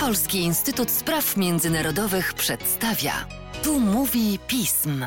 Polski Instytut Spraw Międzynarodowych przedstawia. Tu mówi pism.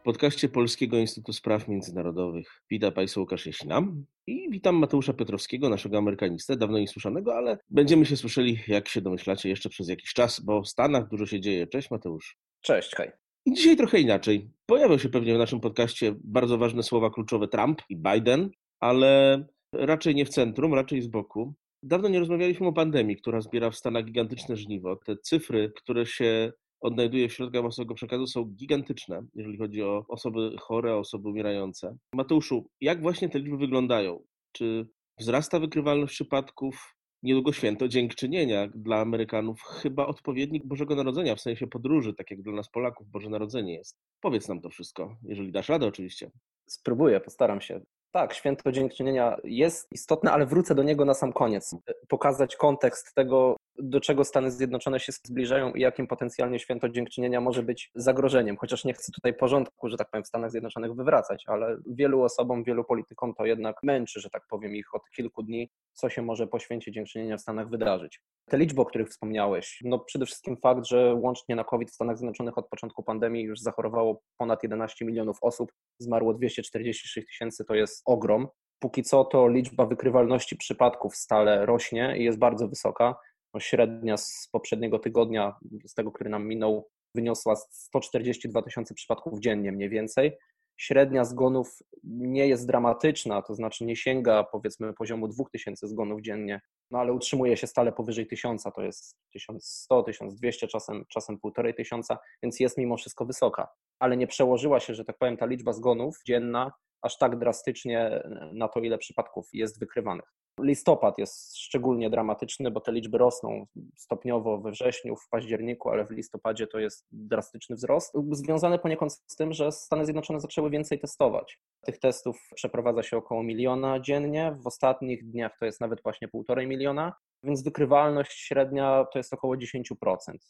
W podcaście Polskiego Instytutu Spraw Międzynarodowych witam Państwa Łukasz Jasina i witam Mateusza Piotrowskiego, naszego amerykanistę, dawno niesłyszanego, ale będziemy się słyszeli, jak się domyślacie, jeszcze przez jakiś czas, bo w Stanach dużo się dzieje. Cześć Mateusz. Cześć, Kaj. I dzisiaj trochę inaczej. Pojawią się pewnie w naszym podcaście bardzo ważne słowa kluczowe Trump i Biden, ale raczej nie w centrum, raczej z boku. Dawno nie rozmawialiśmy o pandemii, która zbiera w Stanach gigantyczne żniwo. Te cyfry, które się odnajduje w środkach masowego przekazu są gigantyczne, jeżeli chodzi o osoby chore, osoby umierające. Mateuszu, jak właśnie te liczby wyglądają? Czy wzrasta wykrywalność przypadków? Niedługo święto dziękczynienia dla Amerykanów, chyba odpowiednik Bożego Narodzenia, w sensie podróży, tak jak dla nas Polaków Boże Narodzenie jest. Powiedz nam to wszystko, jeżeli dasz radę oczywiście. Spróbuję, postaram się. Tak, święto dziękczynienia jest istotne, ale wrócę do niego na sam koniec. Pokazać kontekst tego, do czego Stany Zjednoczone się zbliżają i jakim potencjalnie święto dziękczynienia może być zagrożeniem. Chociaż nie chcę tutaj porządku, że tak powiem, w Stanach Zjednoczonych wywracać, ale wielu osobom, wielu politykom to jednak męczy, że tak powiem, ich od kilku dni, co się może po święcie dziękczynienia w Stanach wydarzyć. Te liczby, o których wspomniałeś, no przede wszystkim fakt, że łącznie na COVID w Stanach Zjednoczonych od początku pandemii już zachorowało ponad 11 milionów osób, zmarło 246 tysięcy, to jest ogrom. Póki co to liczba wykrywalności przypadków stale rośnie i jest bardzo wysoka. No średnia z poprzedniego tygodnia, z tego, który nam minął, wyniosła 142 tysiące przypadków dziennie mniej więcej. Średnia zgonów nie jest dramatyczna, to znaczy nie sięga powiedzmy poziomu 2000 zgonów dziennie, no ale utrzymuje się stale powyżej 1000, to jest 1100, 1200, czasem, czasem 1500, więc jest mimo wszystko wysoka. Ale nie przełożyła się, że tak powiem, ta liczba zgonów dzienna aż tak drastycznie na to, ile przypadków jest wykrywanych. Listopad jest szczególnie dramatyczny, bo te liczby rosną stopniowo we wrześniu, w październiku, ale w listopadzie to jest drastyczny wzrost, związany poniekąd z tym, że Stany Zjednoczone zaczęły więcej testować. Tych testów przeprowadza się około miliona dziennie, w ostatnich dniach to jest nawet właśnie półtorej miliona, więc wykrywalność średnia to jest około 10%.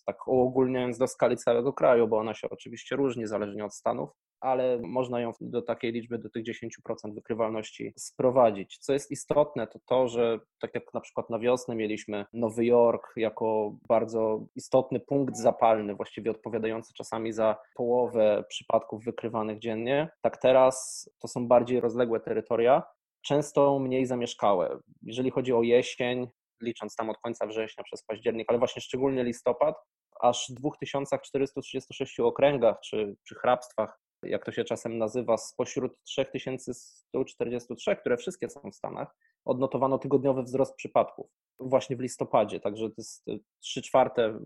Tak uogólniając do skali całego kraju, bo ona się oczywiście różni zależnie od stanów, ale można ją do takiej liczby, do tych 10% wykrywalności sprowadzić. Co jest istotne, to to, że tak jak na przykład na wiosnę mieliśmy Nowy Jork jako bardzo istotny punkt zapalny, właściwie odpowiadający czasami za połowę przypadków wykrywanych dziennie, tak teraz to są bardziej rozległe terytoria, często mniej zamieszkałe. Jeżeli chodzi o jesień, licząc tam od końca września przez październik, ale właśnie szczególnie listopad, aż 2436 okręgach czy, czy hrabstwach jak to się czasem nazywa, spośród 3143, które wszystkie są w Stanach, odnotowano tygodniowy wzrost przypadków właśnie w listopadzie, także to jest 3 czwarte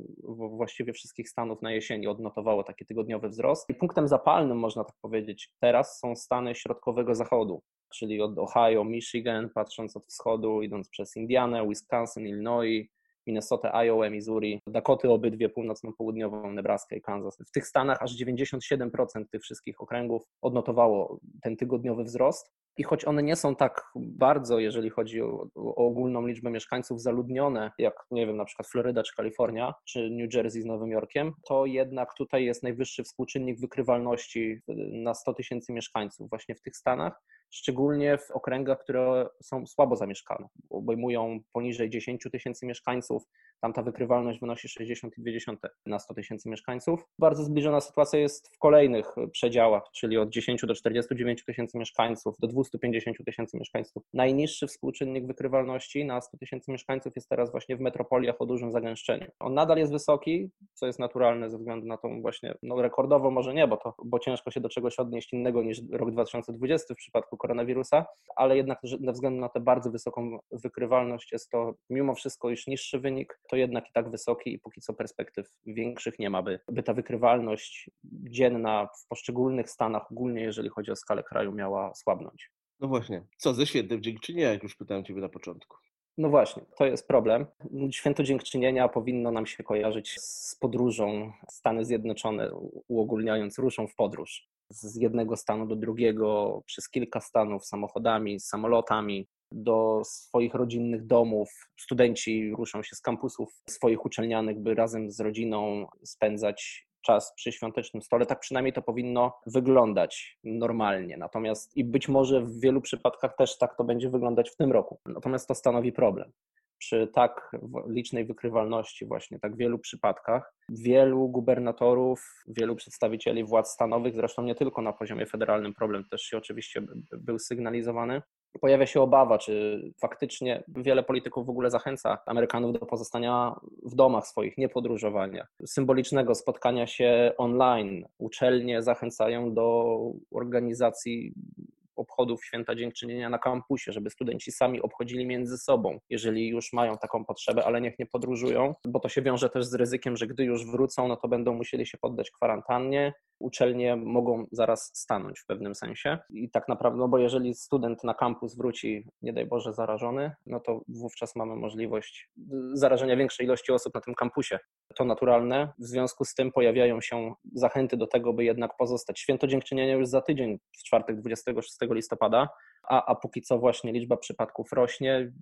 właściwie wszystkich stanów na jesieni odnotowało taki tygodniowy wzrost. I punktem zapalnym, można tak powiedzieć, teraz są stany środkowego zachodu, czyli od Ohio, Michigan, patrząc od wschodu, idąc przez Indianę, Wisconsin, Illinois, Minnesota, Iowa, Missouri, Dakoty obydwie, północno-południową, Nebraska i Kansas. W tych stanach aż 97% tych wszystkich okręgów odnotowało ten tygodniowy wzrost. I choć one nie są tak bardzo, jeżeli chodzi o, o, ogólną liczbę mieszkańców, zaludnione, jak nie wiem, na przykład Floryda czy Kalifornia, czy New Jersey z Nowym Jorkiem, to jednak tutaj jest najwyższy współczynnik wykrywalności na 100 tysięcy mieszkańców właśnie w tych stanach szczególnie w okręgach, które są słabo zamieszkane, obejmują poniżej 10 tysięcy mieszkańców, tam ta wykrywalność wynosi 60,2 na 100 tysięcy mieszkańców. Bardzo zbliżona sytuacja jest w kolejnych przedziałach, czyli od 10 do 49 tysięcy mieszkańców do 250 tysięcy mieszkańców. Najniższy współczynnik wykrywalności na 100 tysięcy mieszkańców jest teraz właśnie w metropoliach o dużym zagęszczeniu. On nadal jest wysoki, co jest naturalne ze względu na tą właśnie, no rekordowo może nie, bo, to, bo ciężko się do czegoś odnieść innego niż rok 2020 w przypadku koronawirusa, ale jednak ze względu na tę bardzo wysoką wykrywalność jest to mimo wszystko już niższy wynik, to jednak i tak wysoki i póki co perspektyw większych nie ma, by, by ta wykrywalność dzienna w poszczególnych stanach, ogólnie jeżeli chodzi o skalę kraju, miała słabnąć. No właśnie, co ze świętem dziękczynienia, jak już pytałem Ciebie na początku? No właśnie, to jest problem. Święto Dziękczynienia powinno nam się kojarzyć z podróżą Stany Zjednoczone, uogólniając, ruszą w podróż z jednego stanu do drugiego przez kilka stanów samochodami, samolotami do swoich rodzinnych domów. Studenci ruszą się z kampusów swoich uczelnianych, by razem z rodziną spędzać czas przy świątecznym stole. Tak przynajmniej to powinno wyglądać normalnie. Natomiast i być może w wielu przypadkach też tak to będzie wyglądać w tym roku. Natomiast to stanowi problem. przy tak licznej wykrywalności, właśnie tak wielu przypadkach, wielu gubernatorów, wielu przedstawicieli władz stanowych, zresztą nie tylko na poziomie federalnym problem też się oczywiście był sygnalizowany, pojawia się obawa, czy faktycznie wiele polityków w ogóle zachęca Amerykanów do pozostania w domach swoich, nie podróżowania, symbolicznego spotkania się online. Uczelnie zachęcają do organizacji obchodów Święta Dziękczynienia na kampusie, żeby studenci sami obchodzili między sobą, jeżeli już mają taką potrzebę, ale niech nie podróżują, bo to się wiąże też z ryzykiem, że gdy już wrócą, no to będą musieli się poddać kwarantannie, uczelnie mogą zaraz stanąć w pewnym sensie. I tak naprawdę, no bo jeżeli student na kampus wróci, nie daj Boże, zarażony, no to wówczas mamy możliwość zarażenia większej ilości osób na tym kampusie. To naturalne. W związku z tym pojawiają się zachęty do tego, by jednak pozostać. Święto Dziękczynienia już za tydzień, w czwartek 26 listopada, a, a póki co właśnie liczba przypadków rośnie.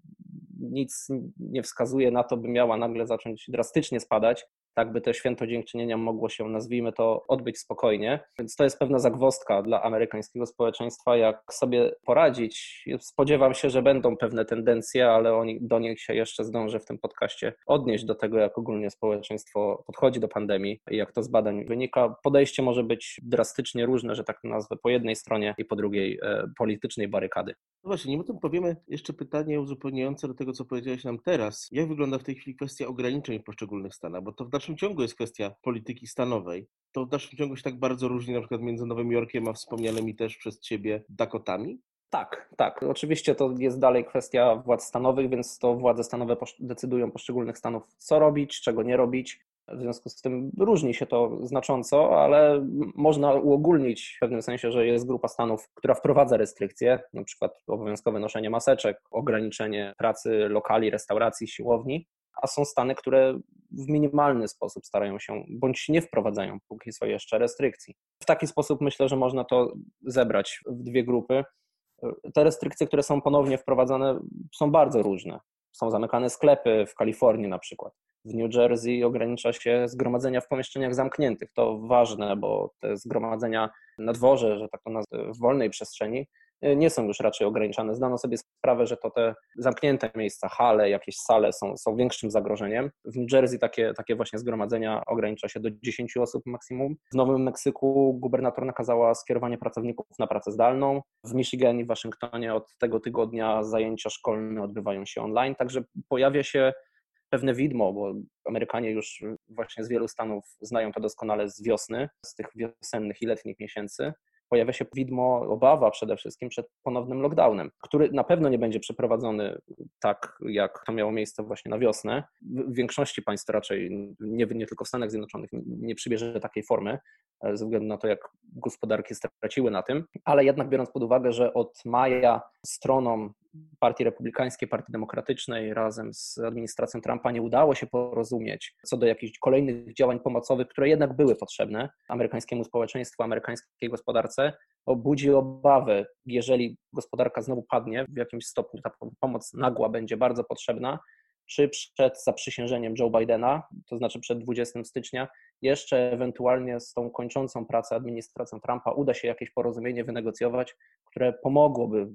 Nic nie wskazuje na to, by miała nagle zacząć drastycznie spadać tak by to święto dziękczynienia mogło się, nazwijmy to, odbyć spokojnie. Więc to jest pewna zagwostka dla amerykańskiego społeczeństwa, jak sobie poradzić. Spodziewam się, że będą pewne tendencje, ale oni, do nich się jeszcze zdążę w tym podcaście odnieść do tego, jak ogólnie społeczeństwo podchodzi do pandemii i jak to z badań wynika. Podejście może być drastycznie różne, że tak nazwę, po jednej stronie i po drugiej e, politycznej barykady. No właśnie, nim o tym powiemy, jeszcze pytanie uzupełniające do tego, co powiedziałeś nam teraz. Jak wygląda w tej chwili kwestia ograniczeń w poszczególnych stanach? Bo to w dalszym ciągu jest kwestia polityki stanowej. To w dalszym ciągu się tak bardzo różni na przykład między Nowym Jorkiem a wspomnianymi też przez Ciebie Dakotami? Tak, tak. Oczywiście to jest dalej kwestia władz stanowych, więc to władze stanowe decydują poszczególnych stanów, co robić, czego nie robić. W związku z tym różni się to znacząco, ale można uogólnić w pewnym sensie, że jest grupa stanów, która wprowadza restrykcje, na przykład obowiązkowe noszenie maseczek, ograniczenie pracy lokali, restauracji, siłowni, a są stany, które w minimalny sposób starają się bądź nie wprowadzają póki co jeszcze restrykcji. W taki sposób myślę, że można to zebrać w dwie grupy. Te restrykcje, które są ponownie wprowadzane, są bardzo różne. Są zamykane sklepy w Kalifornii na przykład. W New Jersey ogranicza się zgromadzenia w pomieszczeniach zamkniętych. To ważne, bo te zgromadzenia na dworze, że tak to nazwę, w wolnej przestrzeni, nie są już raczej ograniczane. Zdano sobie sprawę, że to te zamknięte miejsca, hale, jakieś sale są, są większym zagrożeniem. W New Jersey takie, takie właśnie zgromadzenia ogranicza się do 10 osób maksimum. W Nowym Meksyku gubernator nakazała skierowanie pracowników na pracę zdalną. W Michigan i Waszyngtonie od tego tygodnia zajęcia szkolne odbywają się online, także pojawia się pewne widmo, bo Amerykanie już właśnie z wielu stanów znają to doskonale z wiosny, z tych wiosennych i letnich miesięcy, pojawia się widmo, obawa przede wszystkim przed ponownym lockdownem, który na pewno nie będzie przeprowadzony tak, jak to miało miejsce właśnie na wiosnę. W większości państw raczej, nie, nie tylko w Stanach Zjednoczonych, nie przybierze takiej formy, ze względu na to, jak gospodarki straciły na tym, ale jednak biorąc pod uwagę, że od maja stronom Partii Republikańskiej, Partii Demokratycznej razem z administracją Trumpa nie udało się porozumieć co do jakichś kolejnych działań pomocowych, które jednak były potrzebne amerykańskiemu społeczeństwu, amerykańskiej gospodarce, budzi obawy, jeżeli gospodarka znowu padnie, w jakimś stopniu ta pomoc nagła będzie bardzo potrzebna, czy przed zaprzysiężeniem Joe Bidena, to znaczy przed 20 stycznia, jeszcze ewentualnie z tą kończącą pracę administracją Trumpa uda się jakieś porozumienie wynegocjować, które pomogłoby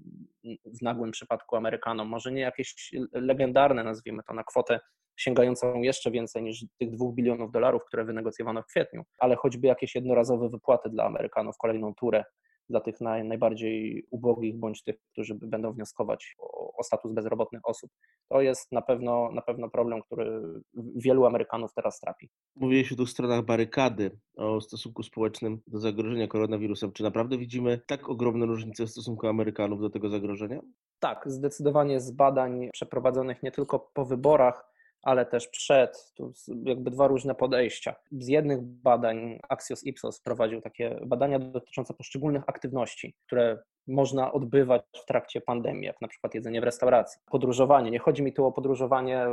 w nagłym przypadku Amerykanom, może nie jakieś legendarne, nazwijmy to, na kwotę sięgającą jeszcze więcej niż tych dwóch bilionów dolarów, które wynegocjowano w kwietniu, ale choćby jakieś jednorazowe wypłaty dla Amerykanów, kolejną turę dla tych naj, najbardziej ubogich, bądź tych, którzy będą wnioskować o, o, status bezrobotnych osób. To jest na pewno, na pewno problem, który wielu Amerykanów teraz trapi. Mówiłeś o tych stronach barykady, o stosunku społecznym do zagrożenia koronawirusem. Czy naprawdę widzimy tak ogromne różnice w stosunku Amerykanów do tego zagrożenia? Tak, zdecydowanie z badań przeprowadzonych nie tylko po wyborach, ale też przed, tu jakby dwa różne podejścia. Z jednych badań Axios Ipsos prowadził takie badania dotyczące poszczególnych aktywności, które można odbywać w trakcie pandemii, jak na przykład jedzenie w restauracji, podróżowanie. Nie chodzi mi tu o podróżowanie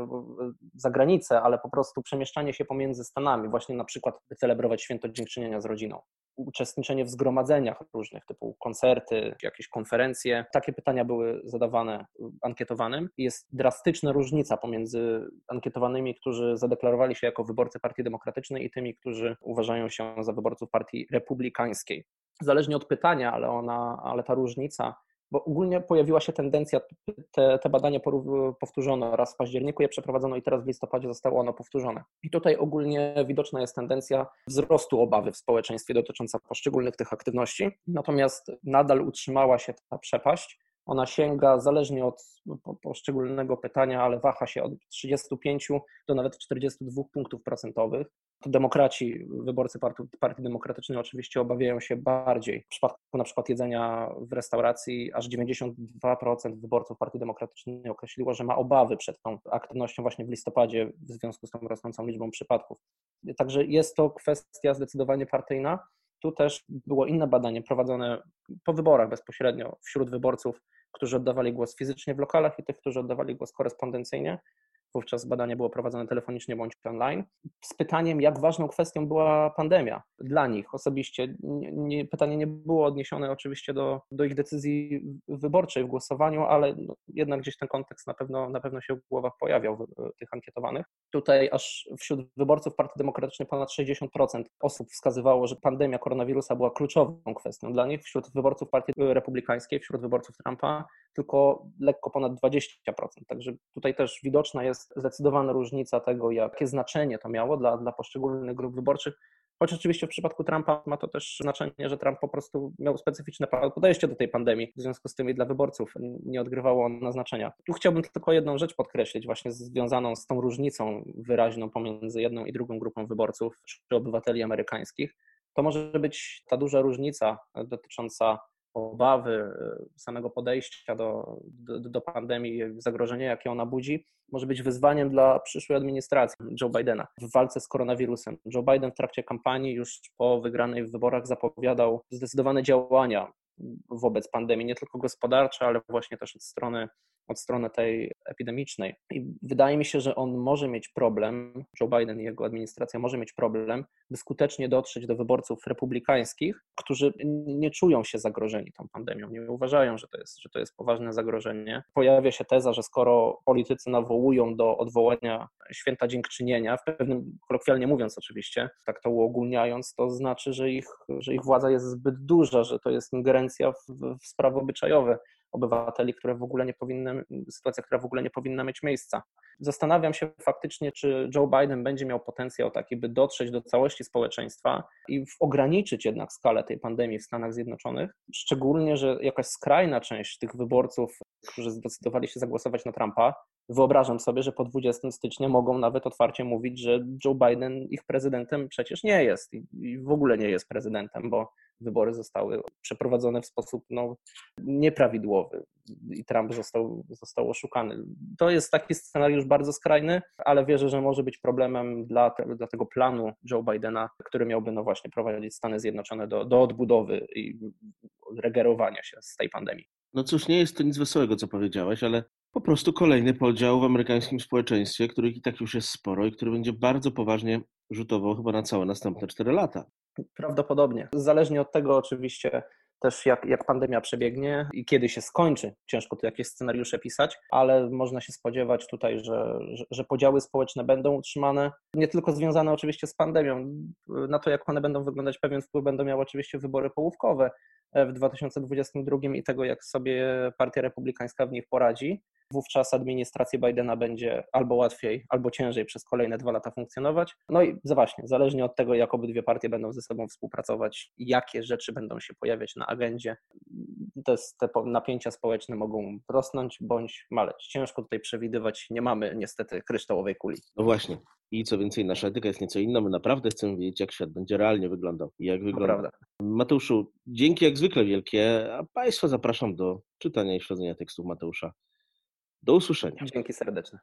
za granicę, ale po prostu przemieszczanie się pomiędzy Stanami, właśnie na przykład by celebrować święto dziękczynienia z rodziną uczestniczenie w zgromadzeniach różnych typu koncerty, jakieś konferencje. Takie pytania były zadawane ankietowanym. Jest drastyczna różnica pomiędzy ankietowanymi, którzy zadeklarowali się jako wyborcy Partii Demokratycznej i tymi, którzy uważają się za wyborców Partii Republikańskiej. Zależnie od pytania, ale, ona, ale ta różnica bo ogólnie pojawiła się tendencja, te, te badania powtórzono raz w październiku, je przeprowadzono i teraz w listopadzie zostało ono powtórzone. I tutaj ogólnie widoczna jest tendencja wzrostu obawy w społeczeństwie dotycząca poszczególnych tych aktywności, natomiast nadal utrzymała się ta przepaść ona sięga zależnie od poszczególnego pytania, ale waha się od 35 do nawet 42 punktów procentowych. Demokraci, wyborcy Partii, Partii Demokratycznej oczywiście obawiają się bardziej. W przypadku na przykład jedzenia w restauracji aż 92% wyborców Partii Demokratycznej określiło, że ma obawy przed tą aktywnością właśnie w listopadzie w związku z tą rosnącą liczbą przypadków. Także jest to kwestia zdecydowanie partyjna. Tu też było inne badanie prowadzone po wyborach bezpośrednio wśród wyborców, którzy oddawali głos fizycznie w lokalach i tych, którzy oddawali głos korespondencyjnie. Wówczas badanie było prowadzone telefonicznie bądź online. Z pytaniem, jak ważną kwestią była pandemia dla nich osobiście. Nie, nie, pytanie nie było odniesione oczywiście do, do ich decyzji wyborczej w głosowaniu, ale no, jednak gdzieś ten kontekst na pewno, na pewno się w głowach pojawiał w, tych ankietowanych. Tutaj aż wśród wyborców Partii Demokratycznej ponad 60% osób wskazywało, że pandemia koronawirusa była kluczową kwestią dla nich. Wśród wyborców Partii Republikańskiej, wśród wyborców Trumpa tylko lekko ponad 20%. Także tutaj też widoczna jest zdecydowana różnica tego, jakie znaczenie to miało dla, dla poszczególnych grup wyborczych. Choć oczywiście w przypadku Trumpa ma to też znaczenie, że Trump po prostu miał specyficzne podejście do tej pandemii, w związku z tym i dla wyborców nie odgrywało ono znaczenia. Tu chciałbym tylko jedną rzecz podkreślić, właśnie związaną z tą różnicą wyraźną pomiędzy jedną i drugą grupą wyborców czy obywateli amerykańskich. To może być ta duża różnica dotycząca obawy, e, samego podejścia do, do, do, pandemii, zagrożenia, jakie ona budzi, może być wyzwaniem dla przyszłej administracji Joe Bidena w walce z koronawirusem. Joe Biden w trakcie kampanii już po wygranej w wyborach zapowiadał zdecydowane działania wobec pandemii, nie tylko gospodarcze, ale właśnie też od strony od strony tej epidemicznej. I wydaje mi się, że on może mieć problem, Joe Biden i jego administracja może mieć problem, by skutecznie dotrzeć do wyborców republikańskich, którzy nie czują się zagrożeni tą pandemią, nie uważają, że to jest, że to jest poważne zagrożenie. Pojawia się teza, że skoro politycy nawołują do odwołania święta dziękczynienia, w pewnym, kolokwialnie mówiąc oczywiście, tak to uogólniając, to znaczy, że ich, że ich władza jest zbyt duża, że to jest ingerencja w, w sprawy obyczajowe obywateli, które w ogóle nie powinny, sytuacja, która w ogóle nie powinna mieć miejsca. Zastanawiam się faktycznie, czy Joe Biden będzie miał potencjał taki, by dotrzeć do całości społeczeństwa i ograniczyć jednak skalę tej pandemii w Stanach Zjednoczonych, szczególnie, że jakaś skrajna część tych wyborców, którzy zdecydowali się zagłosować na Trumpa, wyobrażam sobie, że po 20 stycznia mogą nawet otwarcie mówić, że Joe Biden ich prezydentem przecież nie jest i w ogóle nie jest prezydentem, bo wybory zostały przeprowadzone w sposób no, nieprawidłowy i Trump został, został oszukany. To jest taki scenariusz bardzo skrajny, ale wierzę, że może być problemem dla, dla tego planu Joe Bidena, który miałby no właśnie prowadzić Stany Zjednoczone do, do odbudowy i regerowania się z tej pandemii. No cóż, nie jest to nic wesołego, co powiedziałeś, ale po prostu kolejny podział w amerykańskim społeczeństwie, których i tak już jest sporo i który będzie bardzo poważnie rzutował chyba na całe następne 4 lata. Prawdopodobnie. Zależnie od tego oczywiście też jak, jak pandemia przebiegnie i kiedy się skończy. Ciężko tu jakieś scenariusze pisać, ale można się spodziewać tutaj, że, że, że, podziały społeczne będą utrzymane, nie tylko związane oczywiście z pandemią. Na to, jak one będą wyglądać, pewien wpływ będą miały oczywiście wybory połówkowe w 2022 i tego, jak sobie Partia Republikańska w nich poradzi wówczas administracja Bidena będzie albo łatwiej, albo ciężej przez kolejne dwa lata funkcjonować. No i właśnie, zależnie od tego, jak obydwie partie będą ze sobą współpracować, jakie rzeczy będą się pojawiać na agendzie, te, te napięcia społeczne mogą rosnąć bądź maleć. Ciężko tutaj przewidywać, nie mamy niestety kryształowej kuli. No właśnie. I co więcej, nasza etyka jest nieco inna. My naprawdę chcemy wiedzieć, jak świat będzie realnie wyglądał i jak wygląda. Prawda. Mateuszu, dzięki jak zwykle wielkie, a Państwa zapraszam do czytania i śledzenia tekstów Mateusza do usłyszenia. Dzięki serdeczne.